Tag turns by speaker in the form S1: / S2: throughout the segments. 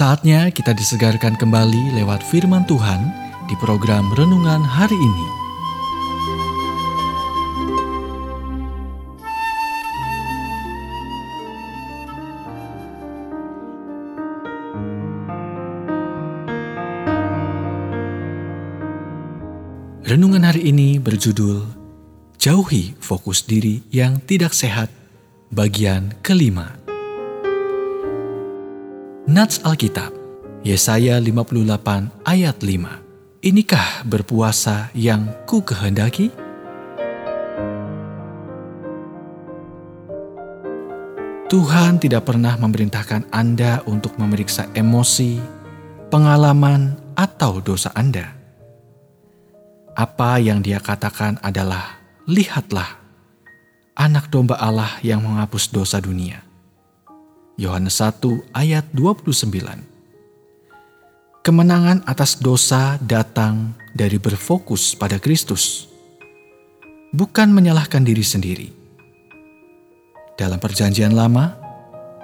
S1: Saatnya kita disegarkan kembali lewat firman Tuhan di program renungan hari ini. Renungan hari ini berjudul Jauhi Fokus Diri yang Tidak Sehat, bagian kelima. Nats Alkitab, Yesaya 58 ayat 5. Inikah berpuasa yang ku kehendaki? Tuhan tidak pernah memerintahkan Anda untuk memeriksa emosi, pengalaman, atau dosa Anda. Apa yang dia katakan adalah, lihatlah, anak domba Allah yang menghapus dosa dunia. Yohanes 1 ayat 29. Kemenangan atas dosa datang dari berfokus pada Kristus, bukan menyalahkan diri sendiri. Dalam Perjanjian Lama,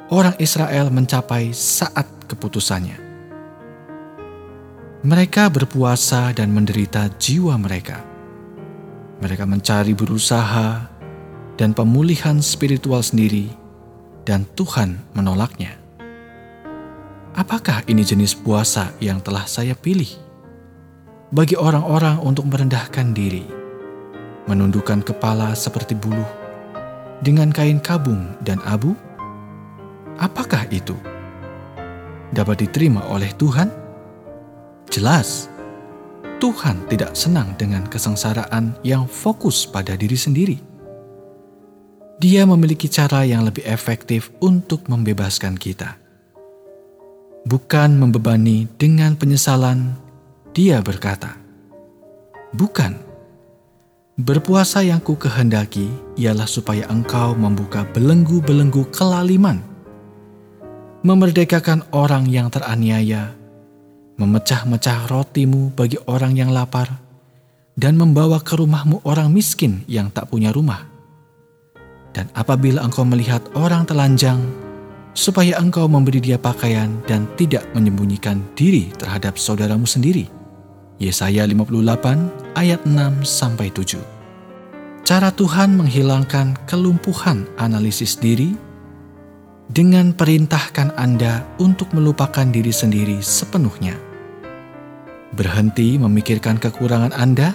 S1: orang Israel mencapai saat keputusannya. Mereka berpuasa dan menderita jiwa mereka. Mereka mencari berusaha dan pemulihan spiritual sendiri dan Tuhan menolaknya. Apakah ini jenis puasa yang telah saya pilih? Bagi orang-orang untuk merendahkan diri, menundukkan kepala seperti buluh, dengan kain kabung dan abu? Apakah itu? Dapat diterima oleh Tuhan? Jelas, Tuhan tidak senang dengan kesengsaraan yang fokus pada diri sendiri dia memiliki cara yang lebih efektif untuk membebaskan kita. Bukan membebani dengan penyesalan, dia berkata, "Bukan, berpuasa yang ku kehendaki ialah supaya engkau membuka belenggu-belenggu kelaliman, memerdekakan orang yang teraniaya, memecah-mecah rotimu bagi orang yang lapar, dan membawa ke rumahmu orang miskin yang tak punya rumah." Dan apabila engkau melihat orang telanjang, supaya engkau memberi dia pakaian dan tidak menyembunyikan diri terhadap saudaramu sendiri. Yesaya 58 ayat 6 sampai 7. Cara Tuhan menghilangkan kelumpuhan analisis diri dengan perintahkan Anda untuk melupakan diri sendiri sepenuhnya. Berhenti memikirkan kekurangan Anda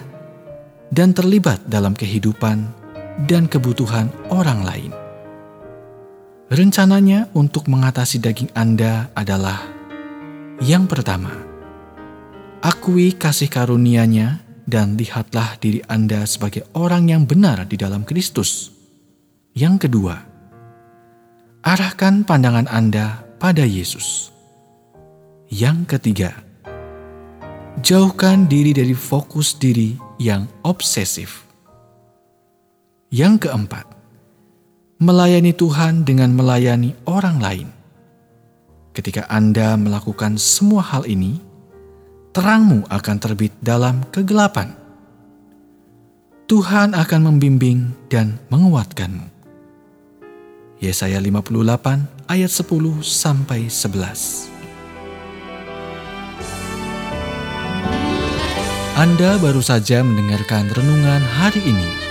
S1: dan terlibat dalam kehidupan dan kebutuhan orang lain. Rencananya untuk mengatasi daging Anda adalah yang pertama, akui kasih karunia-Nya dan lihatlah diri Anda sebagai orang yang benar di dalam Kristus. Yang kedua, arahkan pandangan Anda pada Yesus. Yang ketiga, jauhkan diri dari fokus diri yang obsesif. Yang keempat, melayani Tuhan dengan melayani orang lain. Ketika Anda melakukan semua hal ini, terangmu akan terbit dalam kegelapan. Tuhan akan membimbing dan menguatkanmu. Yesaya 58 ayat 10 sampai 11. Anda baru saja mendengarkan renungan hari ini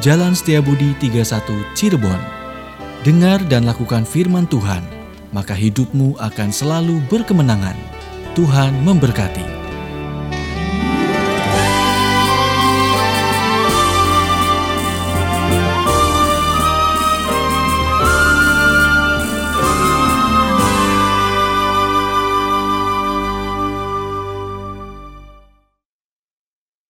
S1: Jalan Setiabudi 31 Cirebon. Dengar dan lakukan firman Tuhan, maka hidupmu akan selalu berkemenangan. Tuhan memberkati.